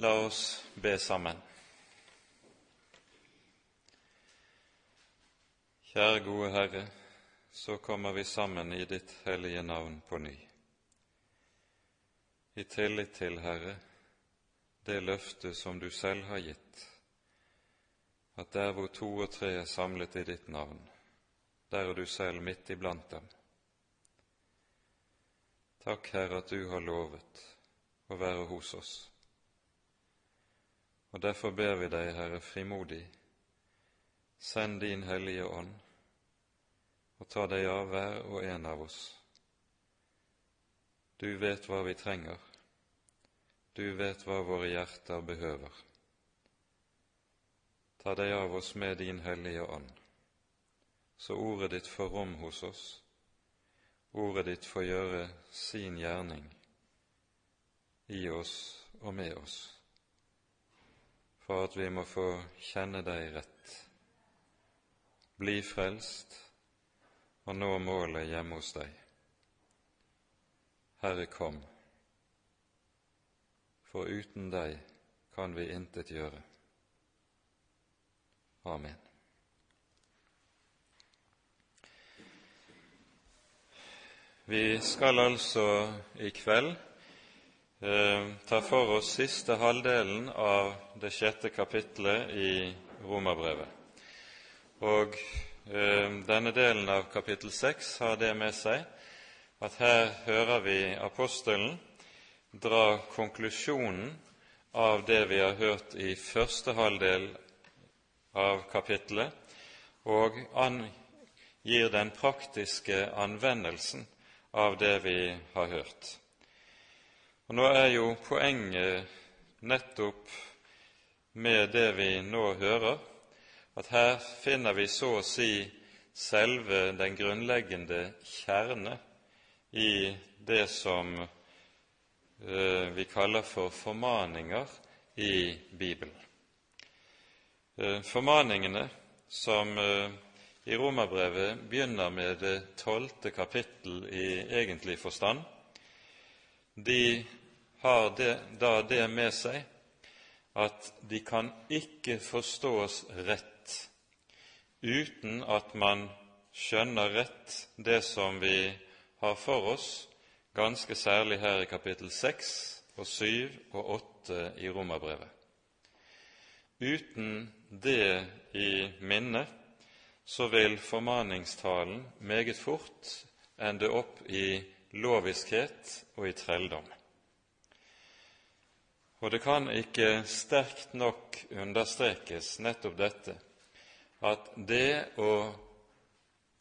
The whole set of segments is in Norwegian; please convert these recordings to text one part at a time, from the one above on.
La oss be sammen. Kjære gode Herre, så kommer vi sammen i ditt hellige navn på ny. I tillit til, Herre, det løftet som du selv har gitt, at der hvor to og tre er samlet i ditt navn, der er du selv midt iblant dem. Takk, Herre, at du har lovet å være hos oss. Og derfor ber vi deg, Herre, frimodig, send din Hellige Ånd og ta deg av hver og en av oss. Du vet hva vi trenger, du vet hva våre hjerter behøver. Ta deg av oss med din Hellige Ånd, så ordet ditt får rom hos oss, ordet ditt får gjøre sin gjerning i oss og med oss for at vi må få kjenne deg rett, bli frelst og nå målet hjemme hos deg. Herre, kom, for uten deg kan vi intet gjøre. Amen. Vi skal altså i kveld tar for oss siste halvdelen av det sjette kapittelet i Romerbrevet. Og eh, denne delen av kapittel seks har det med seg at her hører vi apostelen dra konklusjonen av det vi har hørt i første halvdel av kapittelet, og gir den praktiske anvendelsen av det vi har hørt. Og Nå er jo poenget nettopp med det vi nå hører, at her finner vi så å si selve den grunnleggende kjerne i det som eh, vi kaller for formaninger i Bibelen. Eh, formaningene som eh, i Romerbrevet begynner med det tolvte kapittel i egentlig forstand, de har det, da det med seg at de kan ikke forstås rett uten at man skjønner rett det som vi har for oss, ganske særlig her i kapittel 6 og 7 og 8 i Romerbrevet. Uten det i minnet så vil formaningstalen meget fort ende opp i loviskhet og i trelldom. Og det kan ikke sterkt nok understrekes nettopp dette, at det å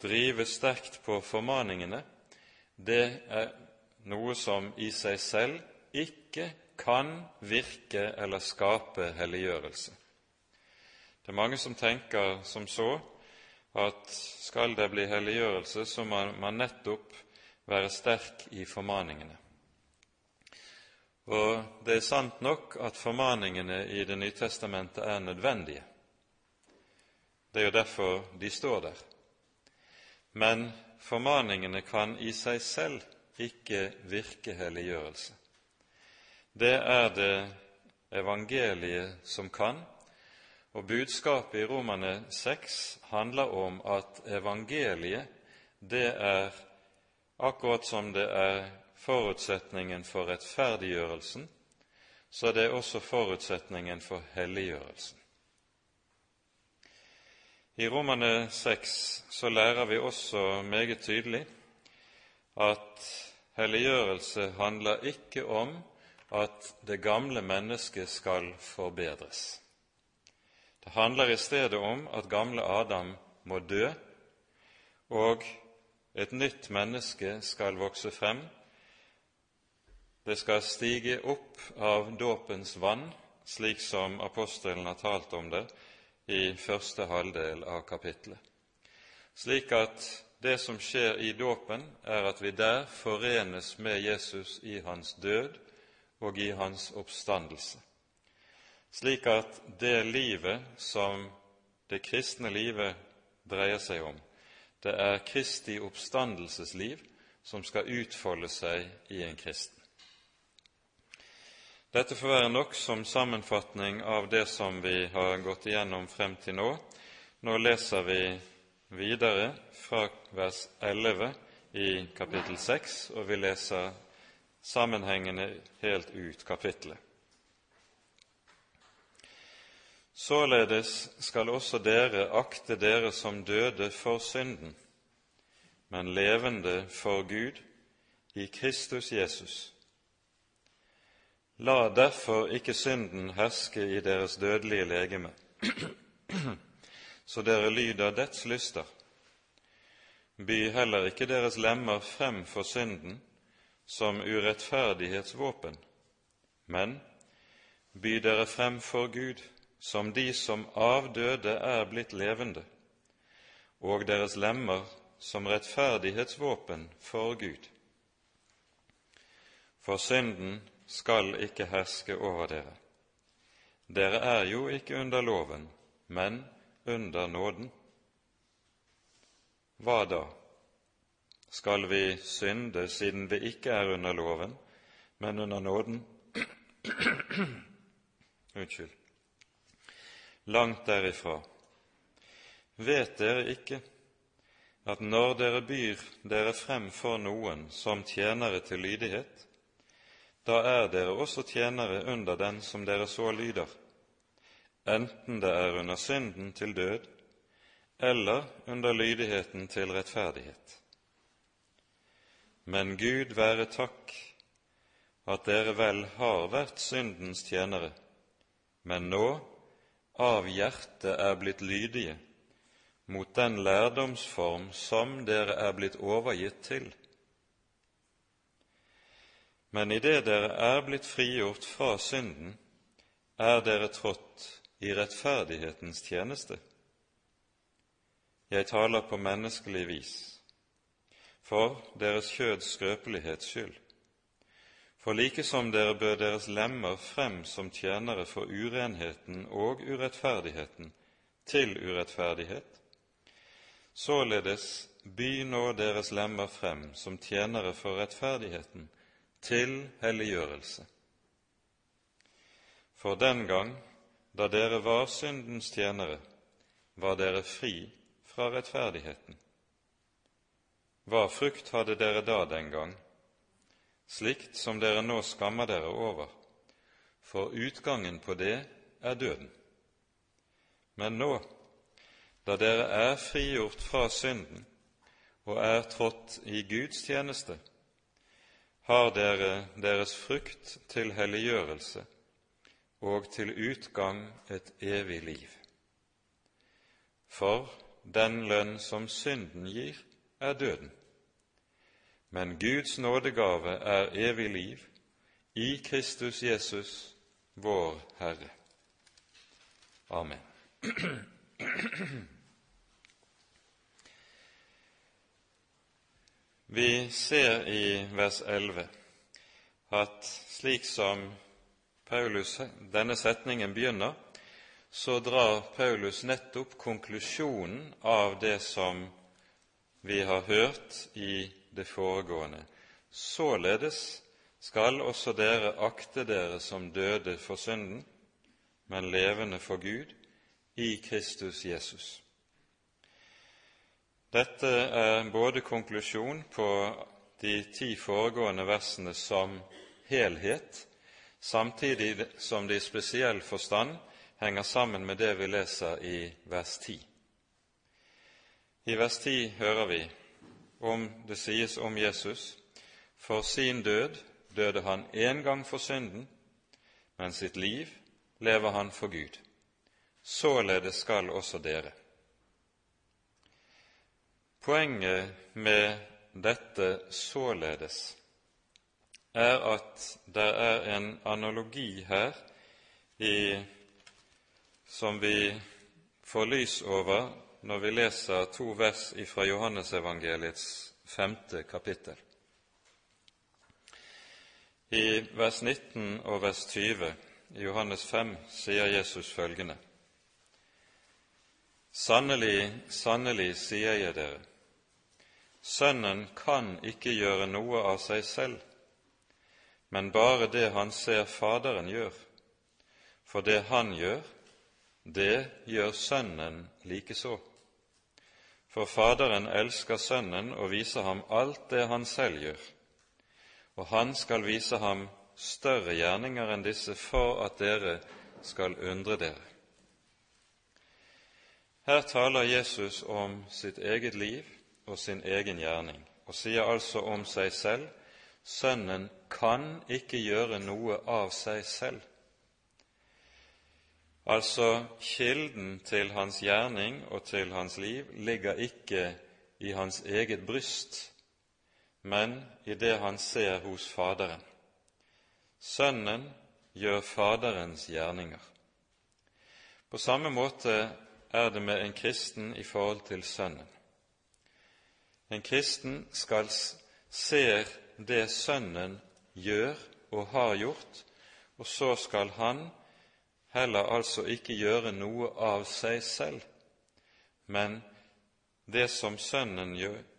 drive sterkt på formaningene, det er noe som i seg selv ikke kan virke eller skape helliggjørelse. Det er mange som tenker som så at skal det bli helliggjørelse, så må man nettopp være sterk i formaningene. Og det er sant nok at formaningene i Det nye testamentet er nødvendige. Det er jo derfor de står der. Men formaningene kan i seg selv ikke virke helliggjørelse. Det er det evangeliet som kan, og budskapet i Romane 6 handler om at evangeliet, det er akkurat som det er forutsetningen for rettferdiggjørelsen, så det er også forutsetningen for helliggjørelsen. I Romane 6 så lærer vi også meget tydelig at helliggjørelse handler ikke om at det gamle mennesket skal forbedres. Det handler i stedet om at gamle Adam må dø, og et nytt menneske skal vokse frem det skal stige opp av dåpens vann, slik som apostelen har talt om det i første halvdel av kapittelet. Slik at det som skjer i dåpen, er at vi der forenes med Jesus i hans død og i hans oppstandelse. Slik at det livet som det kristne livet dreier seg om, det er Kristi oppstandelsesliv som skal utfolde seg i en kristen. Dette får være nok som sammenfatning av det som vi har gått igjennom frem til nå. Nå leser vi videre fra vers 11 i kapittel 6, og vi leser sammenhengende helt ut kapittelet. Således skal også dere akte dere som døde for synden, men levende for Gud i Kristus Jesus. La derfor ikke synden herske i deres dødelige legeme, så dere lyder dets lyster. By heller ikke deres lemmer frem for synden som urettferdighetsvåpen, men by dere frem for Gud som de som av døde er blitt levende, og deres lemmer som rettferdighetsvåpen for Gud. For synden skal ikke herske over dere. Dere er jo ikke under loven, men under nåden. Hva da? Skal vi synde siden vi ikke er under loven, men under nåden? Unnskyld langt derifra. Vet dere ikke at når dere byr dere frem for noen som tjenere til lydighet, da er dere også tjenere under den som dere så lyder, enten det er under synden til død eller under lydigheten til rettferdighet. Men Gud være takk at dere vel har vært syndens tjenere, men nå av hjertet er blitt lydige mot den lærdomsform som dere er blitt overgitt til. Men idet dere er blitt frigjort fra synden, er dere trådt i rettferdighetens tjeneste. Jeg taler på menneskelig vis, for deres kjøds skrøpelighets skyld. For like som dere bør deres lemmer frem som tjenere for urenheten og urettferdigheten til urettferdighet, således by nå deres lemmer frem som tjenere for rettferdigheten til helliggjørelse. For den gang da dere var syndens tjenere, var dere fri fra rettferdigheten. Hva frukt hadde dere da den gang? slikt som dere nå skammer dere over, for utgangen på det er døden. Men nå, da dere er frigjort fra synden og er trådt i Guds tjeneste, har dere deres frukt til helliggjørelse og til utgang et evig liv. For den lønn som synden gir, er døden men Guds nådegave er evig liv i Kristus Jesus, vår Herre. Amen. Vi ser i vers 11 at slik som Paulus, denne setningen begynner, så drar Paulus nettopp konklusjonen av det som vi har hørt i det foregående. Således skal også dere akte dere som døde for synden, men levende for Gud i Kristus Jesus. Dette er både konklusjon på de ti foregående versene som helhet, samtidig som de i spesiell forstand henger sammen med det vi leser i vers 10. I vers 10 hører vi om det sies om Jesus for sin død døde han én gang for synden, men sitt liv lever han for Gud. Således skal også dere. Poenget med dette 'således' er at det er en analogi her i, som vi får lys over når vi leser to vers fra Johannesevangeliets femte kapittel. I vers 19 og vers 20 i Johannes 5 sier Jesus følgende.: Sannelig, sannelig, sier jeg dere, Sønnen kan ikke gjøre noe av seg selv, men bare det han ser Faderen gjør. For det han gjør, det gjør Sønnen likeså. For Faderen elsker Sønnen og viser ham alt det han selv gjør, og han skal vise ham større gjerninger enn disse for at dere skal undre dere. Her taler Jesus om sitt eget liv og sin egen gjerning, og sier altså om seg selv Sønnen kan ikke gjøre noe av seg selv. Altså kilden til hans gjerning og til hans liv ligger ikke i hans eget bryst, men i det han ser hos Faderen. Sønnen gjør Faderens gjerninger. På samme måte er det med en kristen i forhold til Sønnen. En kristen skal se det Sønnen gjør og har gjort, og så skal han heller altså ikke gjøre noe av seg selv, men det som Sønnen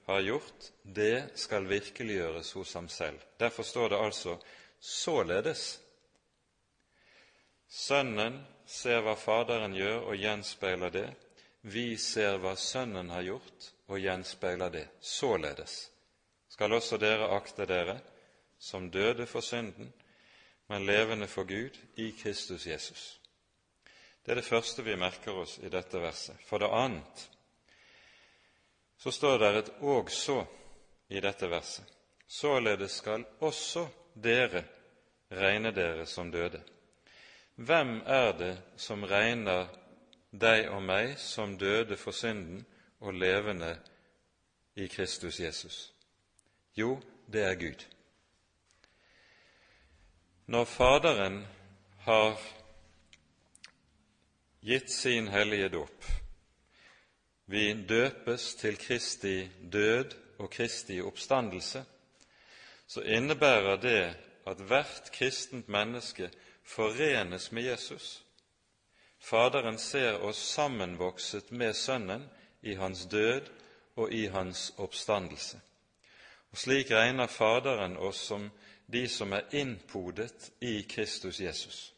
har gjort, det skal virkeliggjøres hos ham selv. Derfor står det altså således. Sønnen ser hva Faderen gjør, og gjenspeiler det. Vi ser hva Sønnen har gjort, og gjenspeiler det. Således skal også dere akte dere som døde for synden, men levende for Gud i Kristus Jesus. Det er det første vi merker oss i dette verset. For det annet så står det et 'og så' i dette verset. Således skal også dere regne dere som døde. Hvem er det som regner deg og meg som døde for synden og levende i Kristus Jesus? Jo, det er Gud. Når Faderen har gitt sin hellige dåp, vi døpes til Kristi død og Kristi oppstandelse, så innebærer det at hvert kristent menneske forenes med Jesus. Faderen ser oss sammenvokset med Sønnen i hans død og i hans oppstandelse. Og Slik regner Faderen oss som de som er innpodet i Kristus Jesus.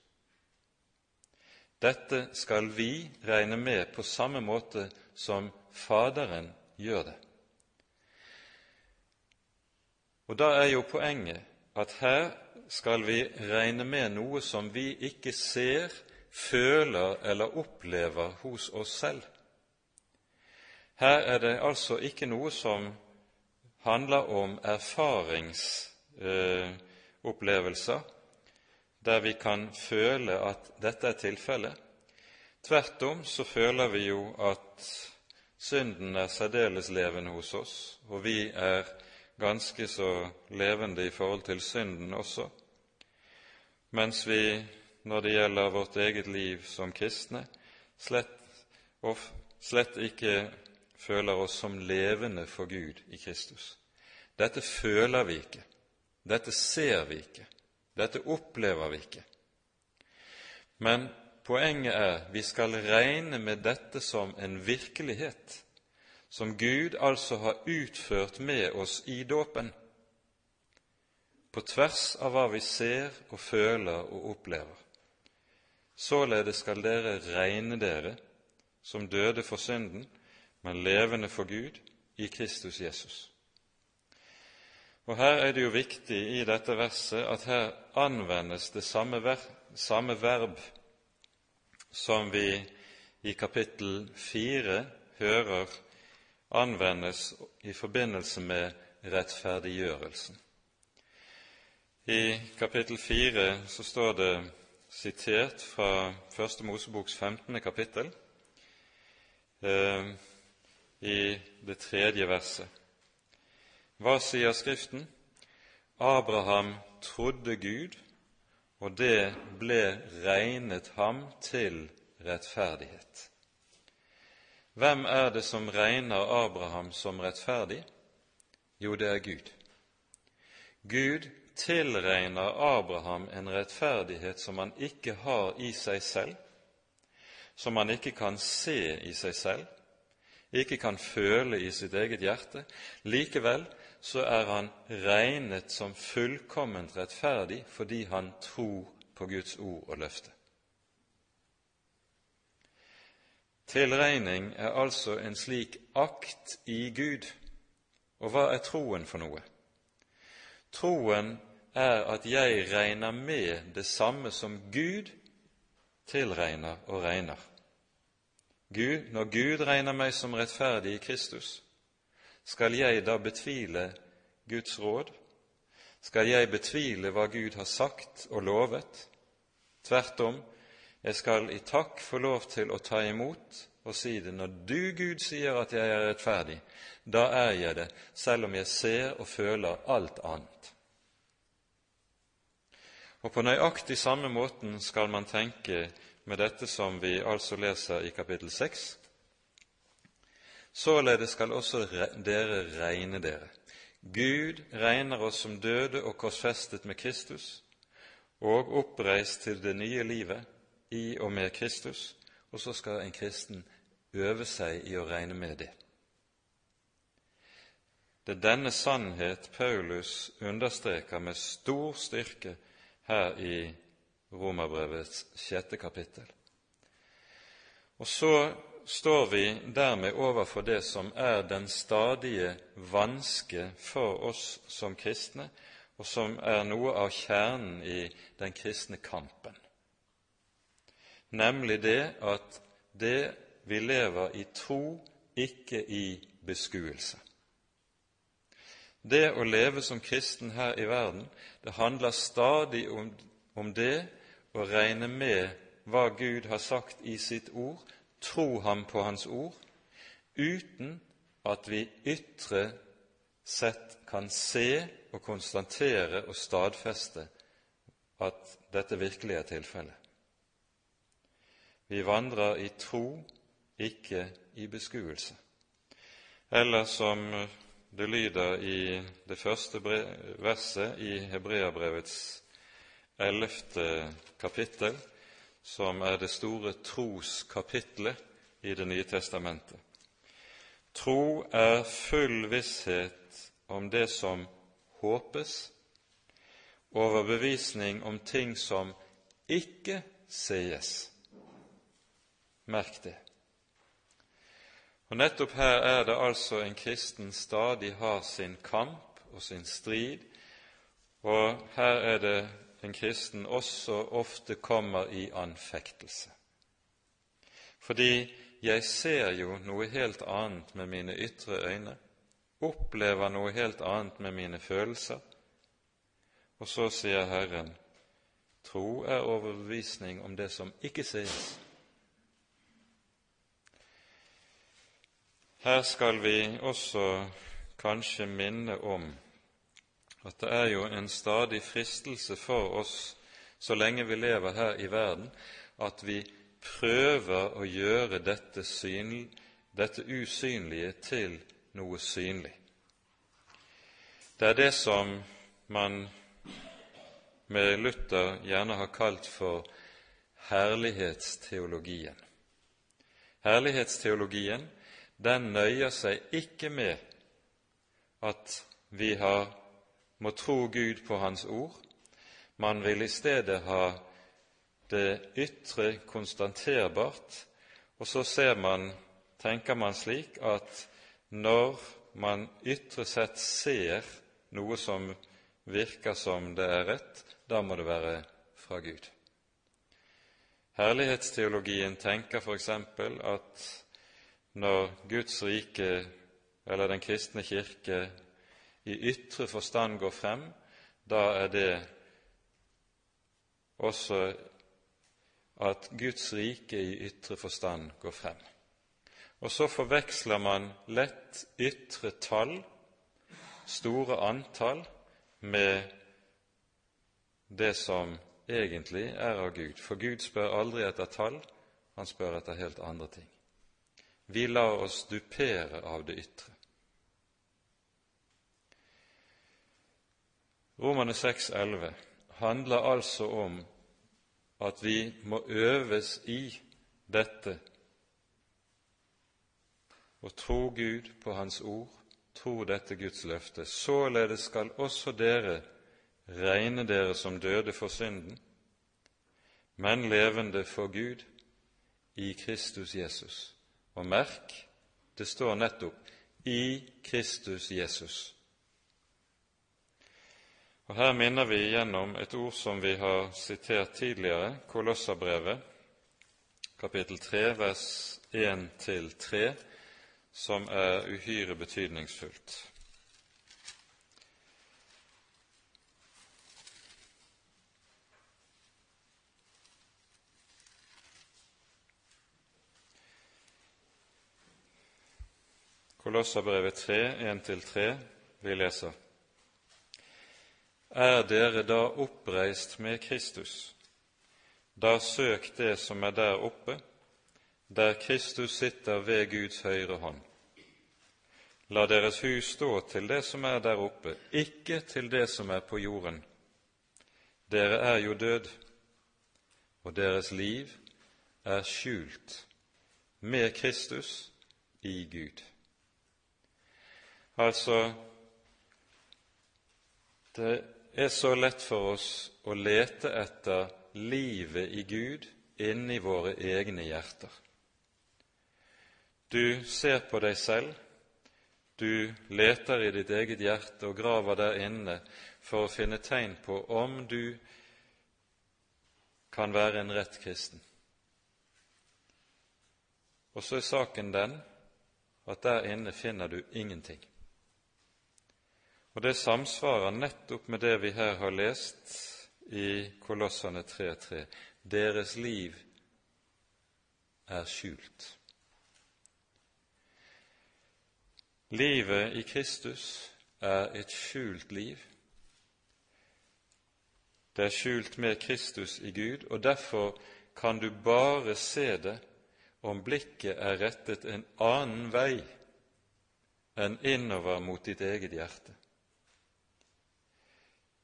Dette skal vi regne med på samme måte som Faderen gjør det. Og Da er jo poenget at her skal vi regne med noe som vi ikke ser, føler eller opplever hos oss selv. Her er det altså ikke noe som handler om erfaringsopplevelser, eh, der vi kan føle at dette er tilfellet. Tvert om så føler vi jo at synden er særdeles levende hos oss, og vi er ganske så levende i forhold til synden også, mens vi, når det gjelder vårt eget liv som kristne, slett, slett ikke føler oss som levende for Gud i Kristus. Dette føler vi ikke, dette ser vi ikke, dette opplever vi ikke. Men poenget er vi skal regne med dette som en virkelighet som Gud altså har utført med oss i dåpen, på tvers av hva vi ser og føler og opplever. Således skal dere regne dere som døde for synden, men levende for Gud i Kristus Jesus. Og Her er det jo viktig i dette verset at her anvendes det samme, ver samme verb som vi i kapittel fire hører anvendes i forbindelse med rettferdiggjørelsen. I kapittel 4 så står det sitert fra Første Moseboks 15. kapittel eh, i det tredje verset. Hva sier Skriften? Abraham trodde Gud, og det ble regnet ham til rettferdighet. Hvem er det som regner Abraham som rettferdig? Jo, det er Gud. Gud tilregner Abraham en rettferdighet som han ikke har i seg selv, som han ikke kan se i seg selv, ikke kan føle i sitt eget hjerte. Likevel så er han regnet som fullkomment rettferdig fordi han tror på Guds ord og løfte. Tilregning er altså en slik akt i Gud. Og hva er troen for noe? Troen er at jeg regner med det samme som Gud tilregner og regner. Gud, når Gud regner meg som rettferdig i Kristus, skal jeg da betvile Guds råd? Skal jeg betvile hva Gud har sagt og lovet? Tvert om, jeg skal i takk få lov til å ta imot og si det. Når du, Gud, sier at jeg er rettferdig, da er jeg det, selv om jeg ser og føler alt annet. Og på nøyaktig samme måten skal man tenke med dette som vi altså leser i kapittel 6. Således skal også dere regne dere. Gud regner oss som døde og korsfestet med Kristus og oppreist til det nye livet i og med Kristus, og så skal en kristen øve seg i å regne med det. Det er denne sannhet Paulus understreker med stor styrke her i Romerbrevets sjette kapittel. Og så står vi dermed overfor det som er den stadige vanske for oss som kristne, og som er noe av kjernen i den kristne kampen, nemlig det at det vi lever i tro, ikke i beskuelse. Det å leve som kristen her i verden, det handler stadig om, om det å regne med hva Gud har sagt i sitt ord, tro ham på Hans ord, uten at vi ytre sett kan se og konstatere og stadfeste at dette virkelig er tilfellet. Vi vandrer i tro, ikke i beskuelse. Eller som det lyder i det første verset i Hebreabrevets ellevte kapittel, som er det store troskapitlet i Det nye testamentet. Tro er full visshet om det som håpes, overbevisning om ting som ikke sies. Merk det. Og Nettopp her er det altså en kristen stadig har sin kamp og sin strid, og her er det en kristen også ofte kommer i anfektelse. Fordi jeg ser jo noe helt annet med mine ytre øyne, opplever noe helt annet med mine følelser, og så sier Herren, tro er overbevisning om det som ikke sies. Her skal vi også kanskje minne om at det er jo en stadig fristelse for oss så lenge vi lever her i verden, at vi prøver å gjøre dette, synlig, dette usynlige til noe synlig. Det er det som man med Luther gjerne har kalt for herlighetsteologien. Herlighetsteologien den nøyer seg ikke med at vi har, må tro Gud på Hans ord. Man vil i stedet ha det ytre konstaterbart, og så ser man, tenker man slik at når man ytre sett ser noe som virker som det er rett, da må det være fra Gud. Herlighetsteologien tenker f.eks. at når Guds rike eller den kristne kirke i ytre forstand går frem, da er det også at Guds rike i ytre forstand går frem. Og så forveksler man lett ytre tall, store antall, med det som egentlig er av Gud. For Gud spør aldri etter tall, han spør etter helt andre ting. Vi lar oss dupere av det ytre. Romane 6,11 handler altså om at vi må øves i dette og tro Gud på Hans ord tro dette Guds løfte, således skal også dere regne dere som døde for synden, men levende for Gud i Kristus Jesus. Og merk, det står nettopp 'i Kristus Jesus'. Og Her minner vi igjennom et ord som vi har sitert tidligere, Kolossabrevet, kapittel 3, vers 1-3, som er uhyre betydningsfullt. Kolosserbrevet 3, 1-3, vi leser. Er dere da oppreist med Kristus, da søk det som er der oppe, der Kristus sitter ved Guds høyre hånd. La deres hus stå til det som er der oppe, ikke til det som er på jorden. Dere er jo død, og deres liv er skjult med Kristus i Gud. Altså, det er så lett for oss å lete etter livet i Gud inni våre egne hjerter. Du ser på deg selv, du leter i ditt eget hjerte og graver der inne for å finne tegn på om du kan være en rett kristen. Og så er saken den at der inne finner du ingenting. Og det samsvarer nettopp med det vi her har lest i Kolossene 3.3. Deres liv er skjult. Livet i Kristus er et skjult liv. Det er skjult med Kristus i Gud, og derfor kan du bare se det om blikket er rettet en annen vei enn innover mot ditt eget hjerte.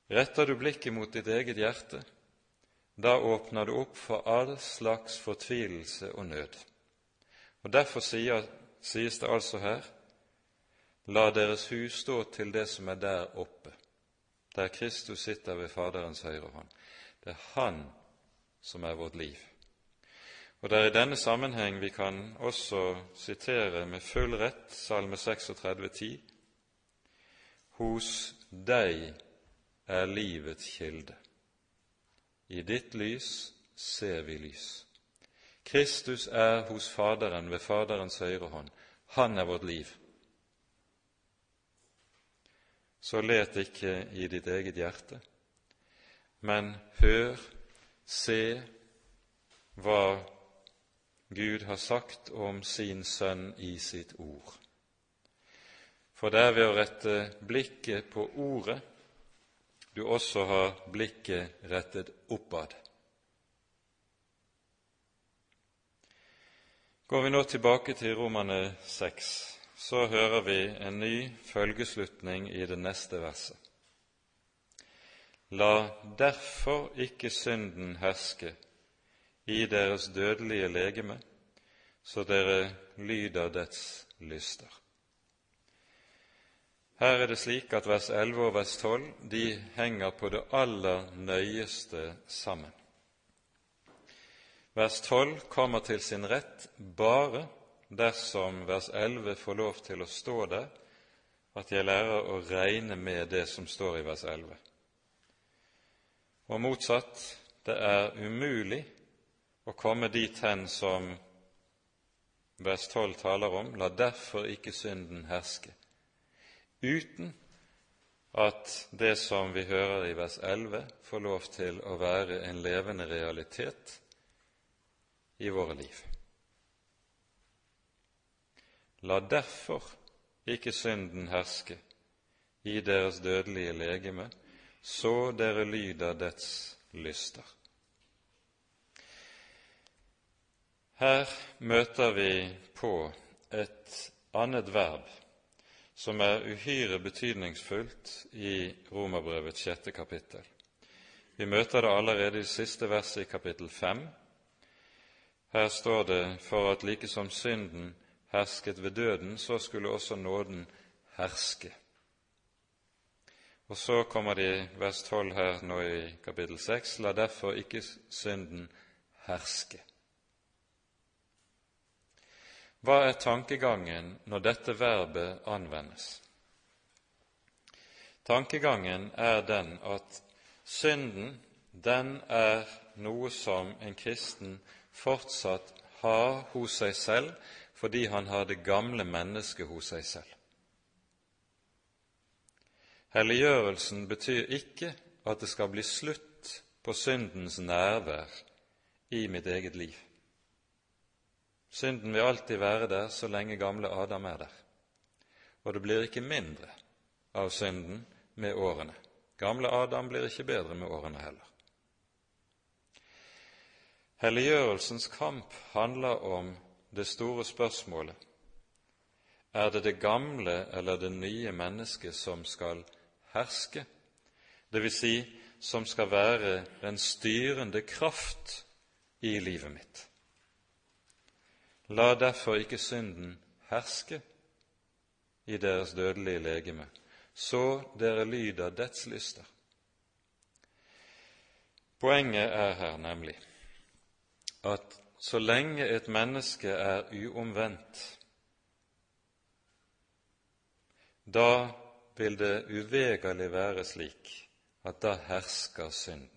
Retter du blikket mot ditt eget hjerte, da åpner du opp for all slags fortvilelse og nød. Og Derfor sier, sies det altså her La deres hus stå til det som er der oppe, der Kristus sitter ved Faderens høyre hånd. Det er Han som er vårt liv. Og Det er i denne sammenheng vi kan også sitere med full rett Salme 36, 10. Hos deg er livets kilde. I ditt lys ser vi lys. Kristus er hos Faderen ved Faderens høyre hånd. Han er vårt liv. Så let ikke i ditt eget hjerte, men hør, se hva Gud har sagt om sin Sønn i sitt ord. For det er ved å rette blikket på Ordet du også har blikket rettet oppad. Går vi nå tilbake til Romane 6, så hører vi en ny følgeslutning i det neste verset. La derfor ikke synden herske i deres dødelige legeme, så dere lyder dets lyster. Her er det slik at vers 11 og vers 12 de henger på det aller nøyeste sammen. Vers 12 kommer til sin rett bare dersom vers 11 får lov til å stå der, at jeg lærer å regne med det som står i vers 11. Og motsatt, det er umulig å komme dit hen som vers 12 taler om, la derfor ikke synden herske uten at det som vi hører i vers 11, får lov til å være en levende realitet i våre liv. La derfor ikke synden herske i deres dødelige legeme, så dere lyder dets lyster. Her møter vi på et annet verb som er uhyre betydningsfullt i Romerbrevets sjette kapittel. Vi møter det allerede i siste verset i kapittel fem. Her står det for at like som synden hersket ved døden, så skulle også nåden herske. Og så kommer det i vers 12 her nå i kapittel 6.: La derfor ikke synden herske. Hva er tankegangen når dette verbet anvendes? Tankegangen er den at synden, den er noe som en kristen fortsatt har hos seg selv fordi han har det gamle mennesket hos seg selv. Helliggjørelsen betyr ikke at det skal bli slutt på syndens nærvær i mitt eget liv. Synden vil alltid være der så lenge gamle Adam er der, og det blir ikke mindre av synden med årene. Gamle Adam blir ikke bedre med årene heller. Helliggjørelsens kamp handler om det store spørsmålet er det det gamle eller det nye mennesket som skal herske, dvs. Si, som skal være den styrende kraft i livet mitt. La derfor ikke synden herske i deres dødelige legeme, så dere lyder dets lyster. Poenget er her nemlig at så lenge et menneske er uomvendt, da vil det uvegerlig være slik at da hersker synden.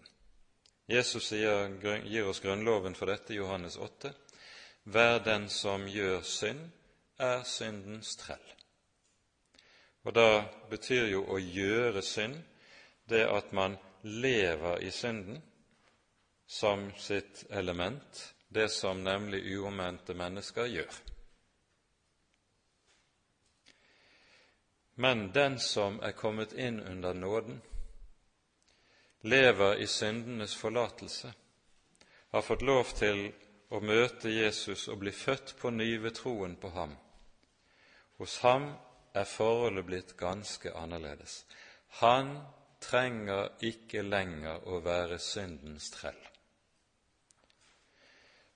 Jesus gir oss grunnloven for dette i Johannes 8. Hver den som gjør synd, er syndens trell. Og da betyr jo å gjøre synd det at man lever i synden som sitt element, det som nemlig uomvendte mennesker gjør. Men den som er kommet inn under nåden, lever i syndenes forlatelse, har fått lov til å møte Jesus og bli født på ny ved troen på ham. Hos ham er forholdet blitt ganske annerledes. Han trenger ikke lenger å være syndens trell.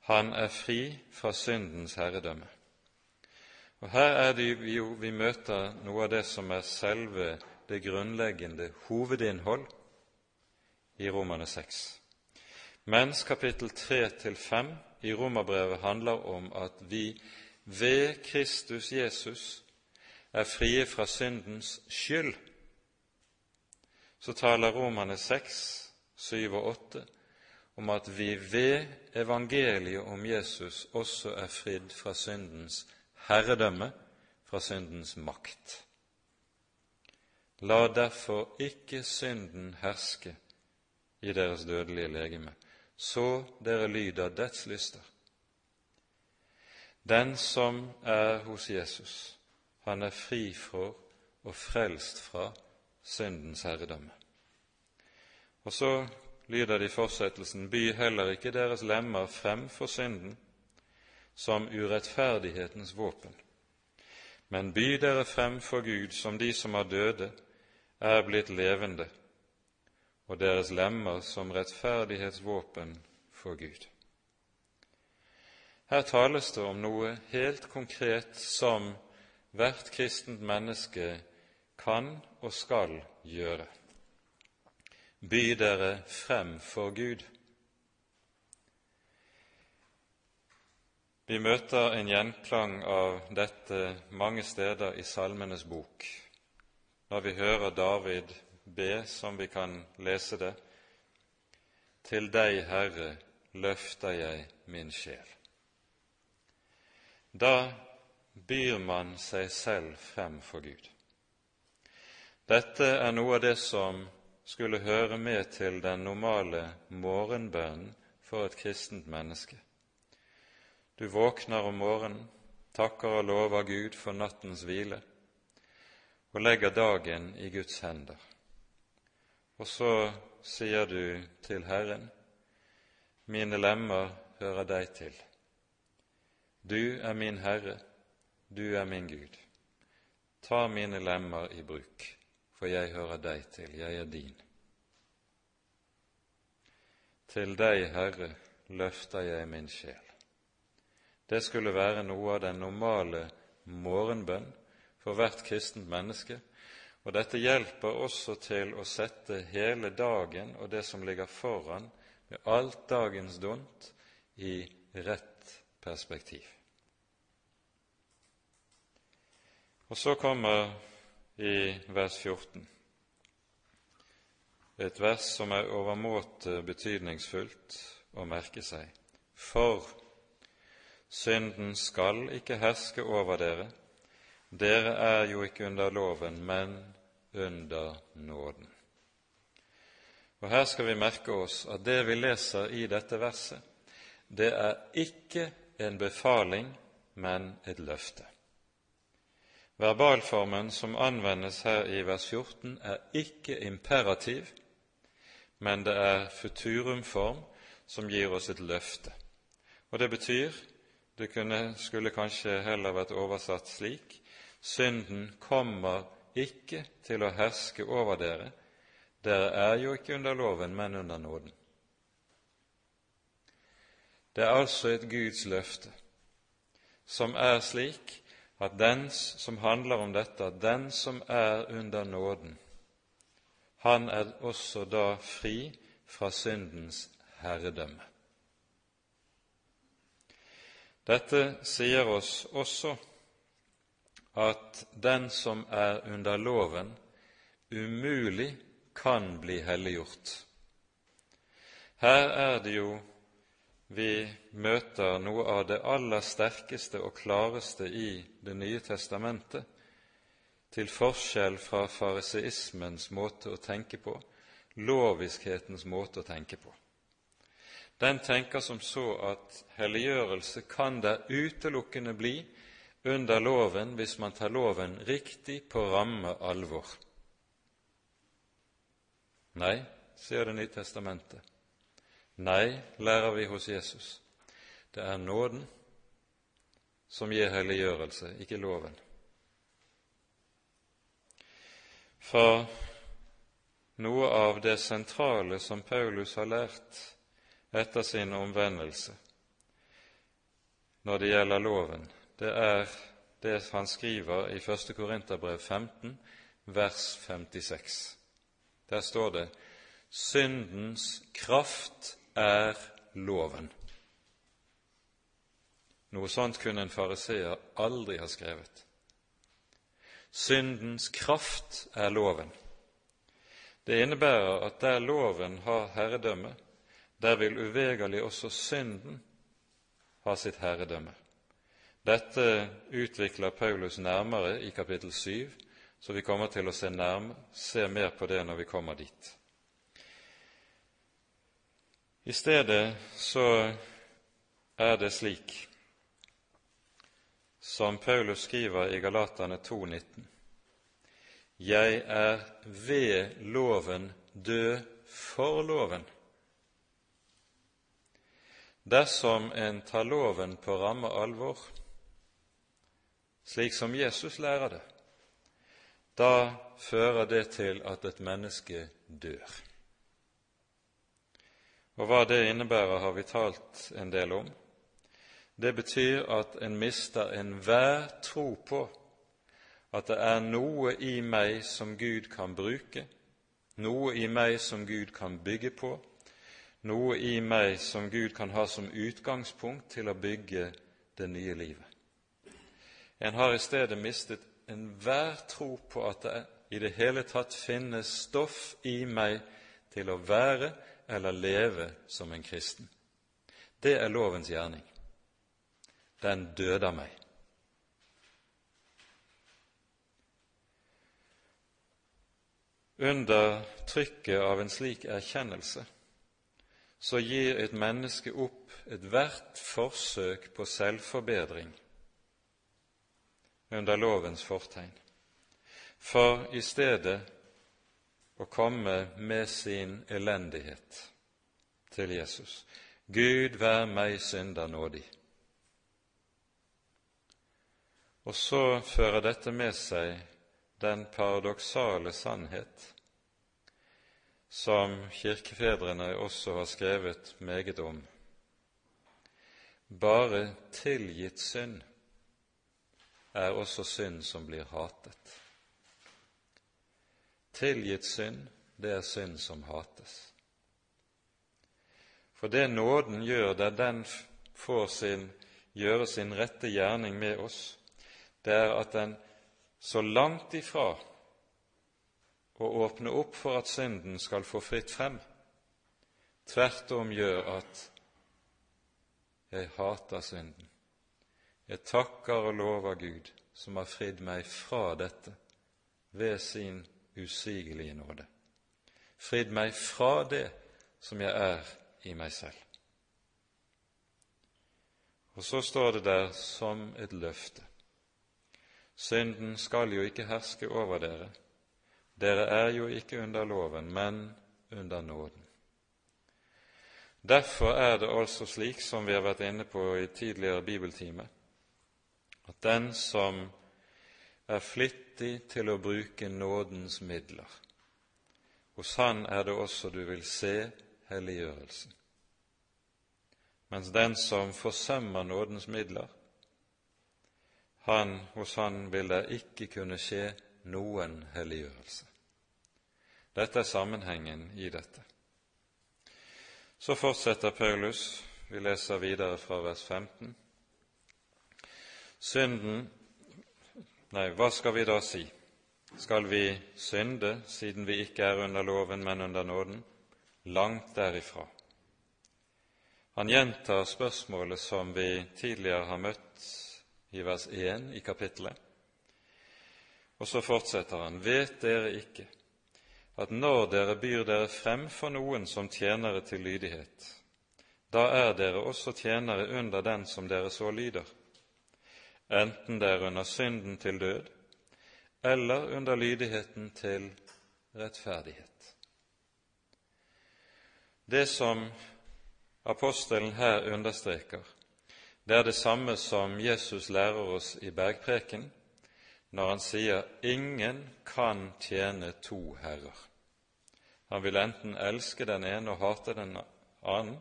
Han er fri fra syndens herredømme. Og Her er det jo vi møter noe av det som er selve det grunnleggende hovedinnhold i Romane 6. Mens kapittel 3-5 i Romerbrevet handler om at vi ved Kristus Jesus er frie fra syndens skyld, så taler Romerne 6, 7 og 8 om at vi ved evangeliet om Jesus også er fridd fra syndens herredømme, fra syndens makt. La derfor ikke synden herske i deres dødelige legeme, så dere lyder dets lyster. Den som er hos Jesus, han er fri for og frelst fra syndens herredømme. Og så lyder det i fortsettelsen, by heller ikke deres lemmer frem for synden som urettferdighetens våpen, men by dere frem for Gud som de som er døde, er blitt levende, og deres lemmer som rettferdighetsvåpen for Gud. Her tales det om noe helt konkret som hvert kristent menneske kan og skal gjøre. By dere frem for Gud. Vi møter en gjenklang av dette mange steder i Salmenes bok, når vi hører David be, som vi kan lese det, Til deg, Herre, løfter jeg min sjel. Da byr man seg selv frem for Gud. Dette er noe av det som skulle høre med til den normale morgenbønnen for et kristent menneske. Du våkner om morgenen, takker og lover Gud for nattens hvile og legger dagen i Guds hender. Og så sier du til Herren, mine lemmer hører deg til. Du er min Herre, du er min Gud. Ta mine lemmer i bruk, for jeg hører deg til, jeg er din. Til deg, Herre, løfter jeg min sjel. Det skulle være noe av den normale morgenbønn for hvert kristent menneske, og dette hjelper også til å sette hele dagen og det som ligger foran, med alt dagens dunt, i rett perspektiv. Og så kommer i vers 14 et vers som er overmåte betydningsfullt å merke seg. For synden skal ikke herske over dere, dere er jo ikke under loven, men under nåden. Og Her skal vi merke oss at det vi leser i dette verset, det er ikke en befaling, men et løfte. Verbalformen som anvendes her i vers 14, er ikke imperativ, men det er futurumform som gir oss et løfte. Og det betyr det kunne, skulle kanskje heller vært oversatt slik synden kommer ikke til å herske over dere, dere er jo ikke under loven, men under nåden. Det er altså et Guds løfte som er slik at den som handler om dette, den som er under nåden, han er også da fri fra syndens herredømme. Dette sier oss også at den som er under loven, umulig kan bli helliggjort. Her er det jo vi møter noe av det aller sterkeste og klareste i Det nye testamentet, til forskjell fra fariseismens måte å tenke på, loviskhetens måte å tenke på. Den tenker som så at helliggjørelse kan der utelukkende bli under loven hvis man tar loven riktig på ramme alvor. Nei, sier Det nye testamentet. Nei, lærer vi hos Jesus, det er nåden som gir helliggjørelse, ikke loven. For noe av det sentrale som Paulus har lært etter sin omvendelse når det gjelder loven, det er det han skriver i 1. Korinterbrev 15, vers 56. Der står det:" Syndens kraft er loven. Noe sånt kunne en fariseer aldri ha skrevet. Syndens kraft er loven. Det innebærer at der loven har herredømme, der vil uvegerlig også synden ha sitt herredømme. Dette utvikler Paulus nærmere i kapittel 7, så vi kommer til å se, nærme, se mer på det når vi kommer dit. I stedet så er det slik som Paulus skriver i Galatane 2,19.: Jeg er ved loven død for loven. Dersom en tar loven på ramme alvor, slik som Jesus lærer det, da fører det til at et menneske dør. Og hva det innebærer, har vi talt en del om. Det betyr at en mister enhver tro på at det er noe i meg som Gud kan bruke, noe i meg som Gud kan bygge på, noe i meg som Gud kan ha som utgangspunkt til å bygge det nye livet. En har i stedet mistet enhver tro på at det i det hele tatt finnes stoff i meg til å være eller leve som en kristen. Det er lovens gjerning. Den døder meg. Under trykket av en slik erkjennelse så gir et menneske opp ethvert forsøk på selvforbedring under lovens fortegn, for i stedet å komme med sin elendighet til Jesus. Gud vær meg synder nådig. Og så fører dette med seg den paradoksale sannhet som kirkefedrene også har skrevet meget om. Bare tilgitt synd er også synd som blir hatet. Tilgitt synd, det er synd som hates. For det nåden gjør der den får sin, gjøre sin rette gjerning med oss, det er at den så langt ifra å åpne opp for at synden skal få fritt frem, tvert om gjør at jeg hater synden. Jeg takker og lover Gud, som har fridd meg fra dette ved sin usigelige nåde. Fridd meg fra det som jeg er i meg selv. Og så står det der som et løfte. Synden skal jo ikke herske over dere. Dere er jo ikke under loven, men under nåden. Derfor er det altså slik, som vi har vært inne på i tidligere bibeltime, at den som er flittig til å bruke nådens midler, hos han er det også du vil se helliggjørelsen. Mens den som forsømmer nådens midler, han, hos han vil det ikke kunne skje noen helliggjørelse. Dette er sammenhengen i dette. Så fortsetter Paulus, vi leser videre fra vers 15. Synden Nei, hva skal vi da si? Skal vi synde siden vi ikke er under loven, men under nåden? Langt derifra. Han gjentar spørsmålet som vi tidligere har møtt i vers 1 i kapittelet. Og så fortsetter han.: Vet dere ikke at når dere byr dere frem for noen som tjenere til lydighet, da er dere også tjenere under den som dere så lyder, enten det er under synden til død eller under lydigheten til rettferdighet. Det som apostelen her understreker, det er det samme som Jesus lærer oss i bergpreken når han sier 'ingen kan tjene to herrer'. Han vil enten elske den ene og hate den annen,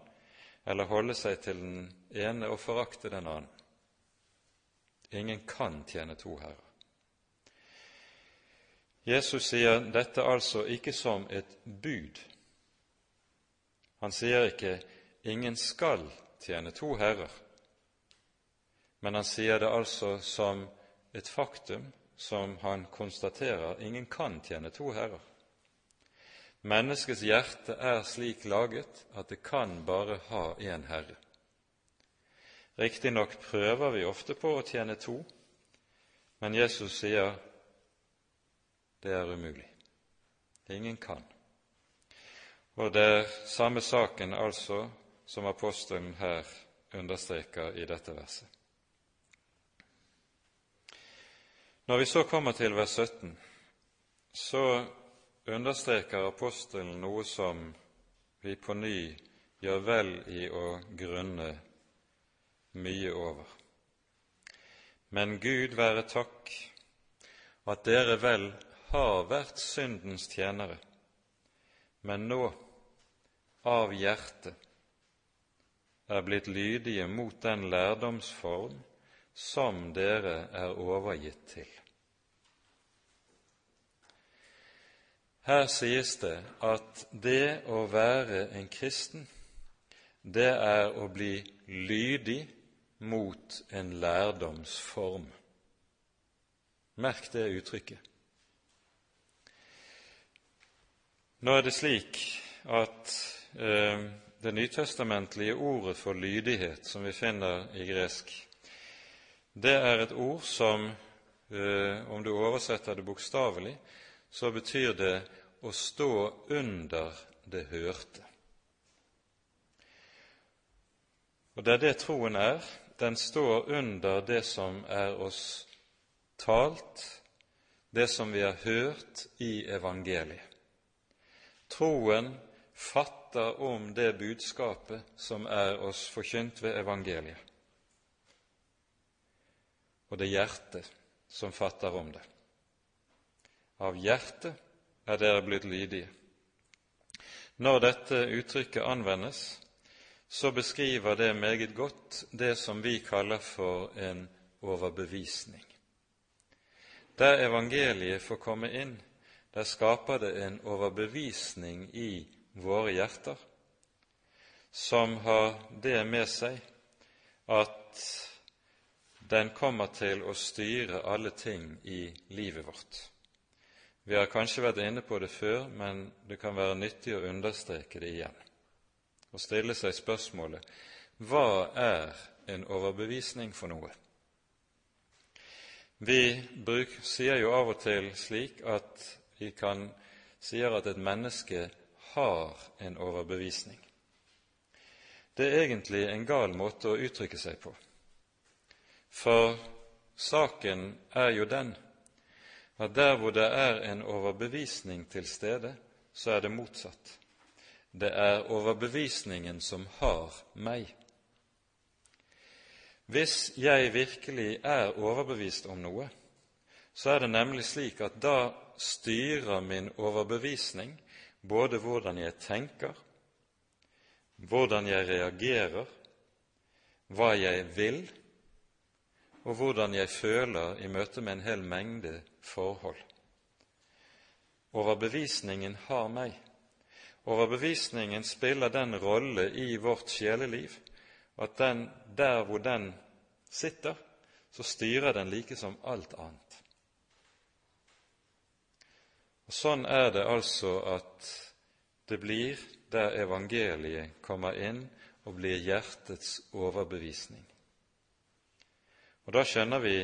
eller holde seg til den ene og forakte den annen. Ingen kan tjene to herrer. Jesus sier dette altså ikke som et bud. Han sier ikke 'ingen skal tjene to herrer', men han sier det altså som et faktum som han konstaterer ingen kan tjene to herrer. Menneskets hjerte er slik laget at det kan bare ha én herre. Riktignok prøver vi ofte på å tjene to, men Jesus sier det er umulig. Ingen kan. Og det er samme saken altså som apostelen her understreker i dette verset. Når vi så kommer til vers 17, så understreker apostelen noe som vi på ny gjør vel i å grunne mye over. Men Gud være takk at dere vel har vært syndens tjenere, men nå, av hjertet, er blitt lydige mot den lærdomsform som dere er overgitt til. Her sies det at det å være en kristen, det er å bli lydig mot en lærdomsform. Merk det uttrykket. Nå er det slik at eh, det nytestamentlige ordet for lydighet, som vi finner i gresk, det er et ord som, eh, om du oversetter det bokstavelig, så betyr det å stå under det hørte. Og det er det troen er. Den står under det som er oss talt, det som vi har hørt i evangeliet. Troen fatter om det budskapet som er oss forkynt ved evangeliet og det er hjertet som fatter om det. Av hjertet er dere blitt lydige. Når dette uttrykket anvendes, så beskriver det meget godt det som vi kaller for en overbevisning. Der evangeliet får komme inn, der skaper det en overbevisning i våre hjerter som har det med seg at den kommer til å styre alle ting i livet vårt. Vi har kanskje vært inne på det før, men det kan være nyttig å understreke det igjen og stille seg spørsmålet hva er en overbevisning for noe? Vi bruk, sier jo av og til slik at vi kan sier at et menneske har en overbevisning. Det er egentlig en gal måte å uttrykke seg på, for saken er jo den at der hvor det er en overbevisning til stede, så er det motsatt. Det er overbevisningen som har meg. Hvis jeg virkelig er overbevist om noe, så er det nemlig slik at da styrer min overbevisning både hvordan jeg tenker, hvordan jeg reagerer, hva jeg vil, og hvordan jeg føler i møte med en hel mengde forhold. Overbevisningen har meg. Overbevisningen spiller den rolle i vårt sjeleliv at den, der hvor den sitter, så styrer den like som alt annet. Og Sånn er det altså at det blir der evangeliet kommer inn og blir hjertets overbevisning. Og Da skjønner vi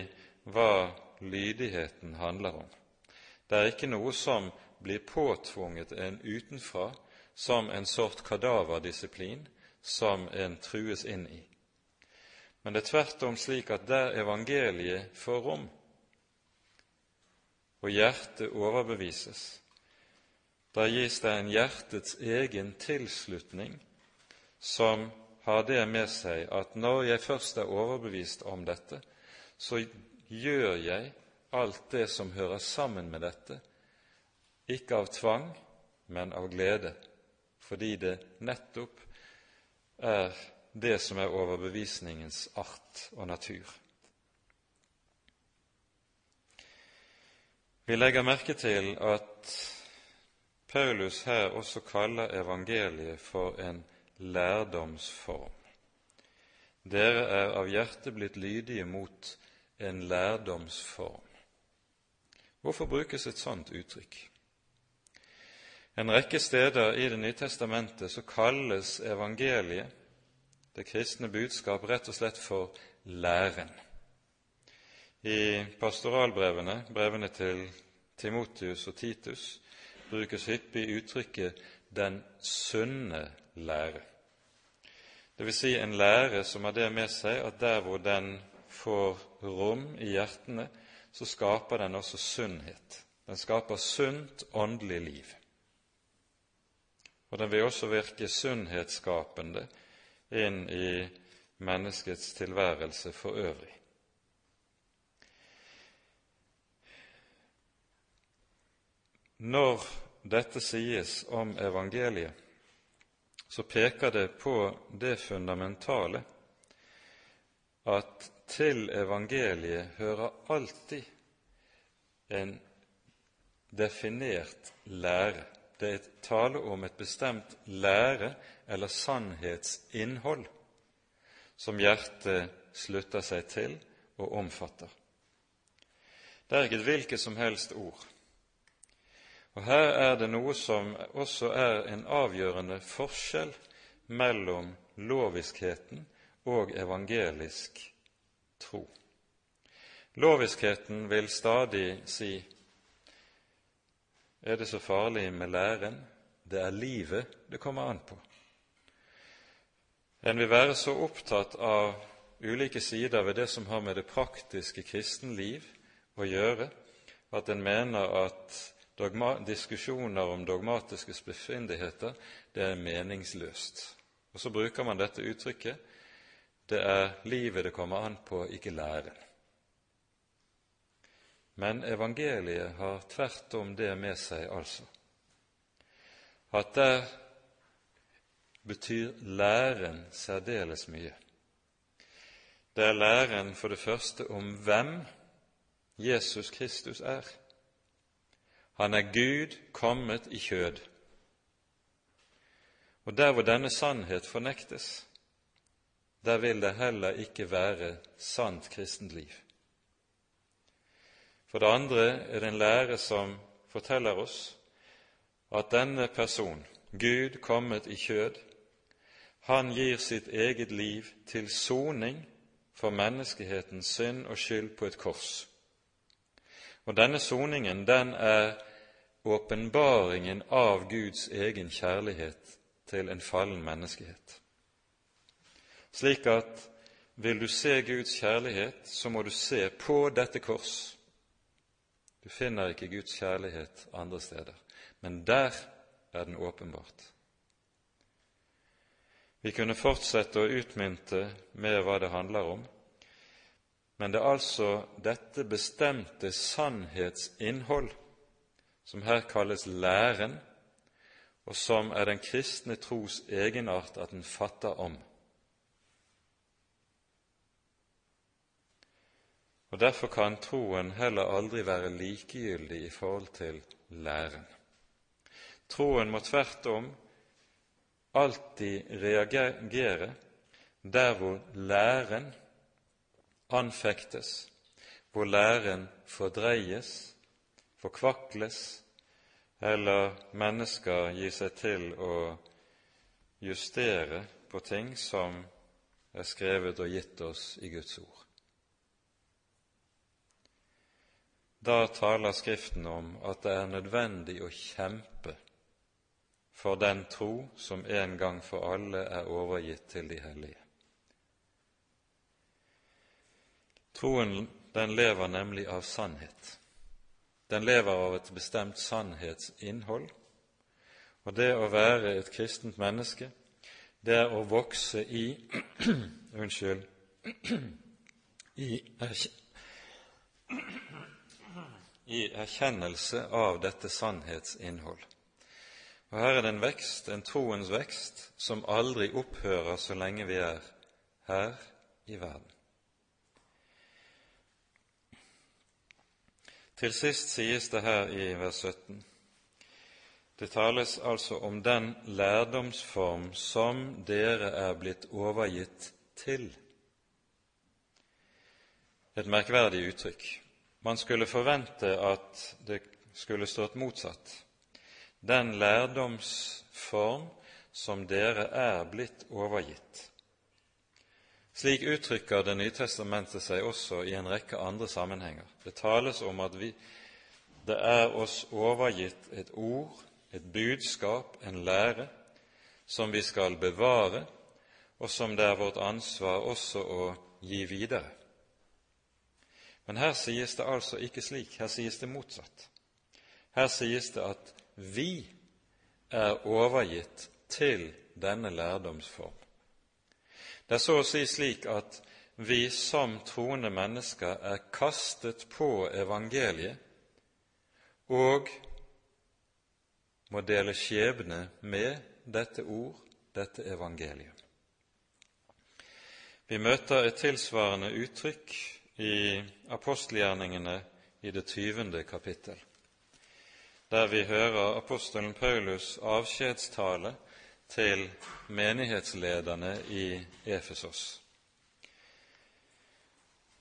hva lydigheten handler om. Det er ikke noe som blir påtvunget en utenfra som en sort kadaverdisiplin som en trues inn i. Men det er tvert om slik at der evangeliet får rom, og hjertet overbevises, der gis det en hjertets egen tilslutning som har det med seg at når jeg først er overbevist om dette, så gjør jeg alt det som hører sammen med dette, ikke av tvang, men av glede, fordi det nettopp er det som er overbevisningens art og natur. Vi legger merke til at Paulus her også kaller evangeliet for en lærdomsform. Dere er av hjertet blitt lydige mot en lærdomsform. Hvorfor brukes et sånt uttrykk? En rekke steder i Det nye testamentet så kalles evangeliet, det kristne budskap, rett og slett for læren. I pastoralbrevene, brevene til Timotius og Titus, brukes hyppig uttrykket 'den sunne lære'. Det vil si en lære som har det med seg at der hvor den får rom i hjertene, så skaper den også sunnhet. Den skaper sunt åndelig liv. Og den vil også virke sunnhetsskapende inn i menneskets tilværelse for øvrig. Når dette sies om evangeliet, så peker det på det fundamentale at til evangeliet hører alltid en definert lære. Det er tale om et bestemt lære- eller sannhetsinnhold som hjertet slutter seg til og omfatter. Det er ikke et hvilket som helst ord. Og Her er det noe som også er en avgjørende forskjell mellom loviskheten og evangelisk tro. Loviskheten vil stadig si er det så farlig med læren? Det er livet det kommer an på. En vil være så opptatt av ulike sider ved det som har med det praktiske kristenliv å gjøre, at en mener at diskusjoner om dogmatiske spissfindigheter det er meningsløst. Og Så bruker man dette uttrykket det er livet det kommer an på, ikke læren. Men evangeliet har tvert om det med seg, altså, at der betyr læren særdeles mye. Det er læren for det første om hvem Jesus Kristus er. Han er Gud kommet i kjød. Og der hvor denne sannhet fornektes, der vil det heller ikke være sant kristent liv. For det andre er det en lære som forteller oss at denne person, Gud kommet i kjød, han gir sitt eget liv til soning for menneskehetens synd og skyld på et kors. Og denne soningen, den er åpenbaringen av Guds egen kjærlighet til en fallen menneskehet. Slik at vil du se Guds kjærlighet, så må du se på dette kors. Du finner ikke Guds kjærlighet andre steder, men der er den åpenbart. Vi kunne fortsette å utmynte med hva det handler om, men det er altså dette bestemte sannhetsinnhold som her kalles læren, og som er den kristne tros egenart at den fatter om. Og Derfor kan troen heller aldri være likegyldig i forhold til læren. Troen må tvert om alltid reagere der hvor læren anfektes, hvor læren fordreies, forkvakles, eller mennesker gir seg til å justere på ting som er skrevet og gitt oss i Guds ord. Da taler Skriften om at det er nødvendig å kjempe for den tro som en gang for alle er overgitt til de hellige. Troen den lever nemlig av sannhet. Den lever av et bestemt sannhetsinnhold. Og det å være et kristent menneske, det er å vokse i Unnskyld i, i erkjennelse av dette sannhetsinnhold. Og Her er det en vekst, en troens vekst, som aldri opphører så lenge vi er her i verden. Til sist sies det her i vers 17 det tales altså om den lærdomsform som dere er blitt overgitt til. Et merkverdig uttrykk. Man skulle forvente at det skulle stått motsatt den lærdomsform som dere er blitt overgitt. Slik uttrykker Det nye testamentet seg også i en rekke andre sammenhenger. Det tales om at vi, det er oss overgitt et ord, et budskap, en lære, som vi skal bevare, og som det er vårt ansvar også å gi videre. Men her sies det altså ikke slik, her sies det motsatt. Her sies det at vi er overgitt til denne lærdomsform. Det er så å si slik at vi som troende mennesker er kastet på evangeliet og må dele skjebne med dette ord, dette evangeliet. Vi møter et tilsvarende uttrykk i apostelgjerningene i det tyvende kapittel der vi hører apostelen Paulus' avskjedstale til menighetslederne i Efesos.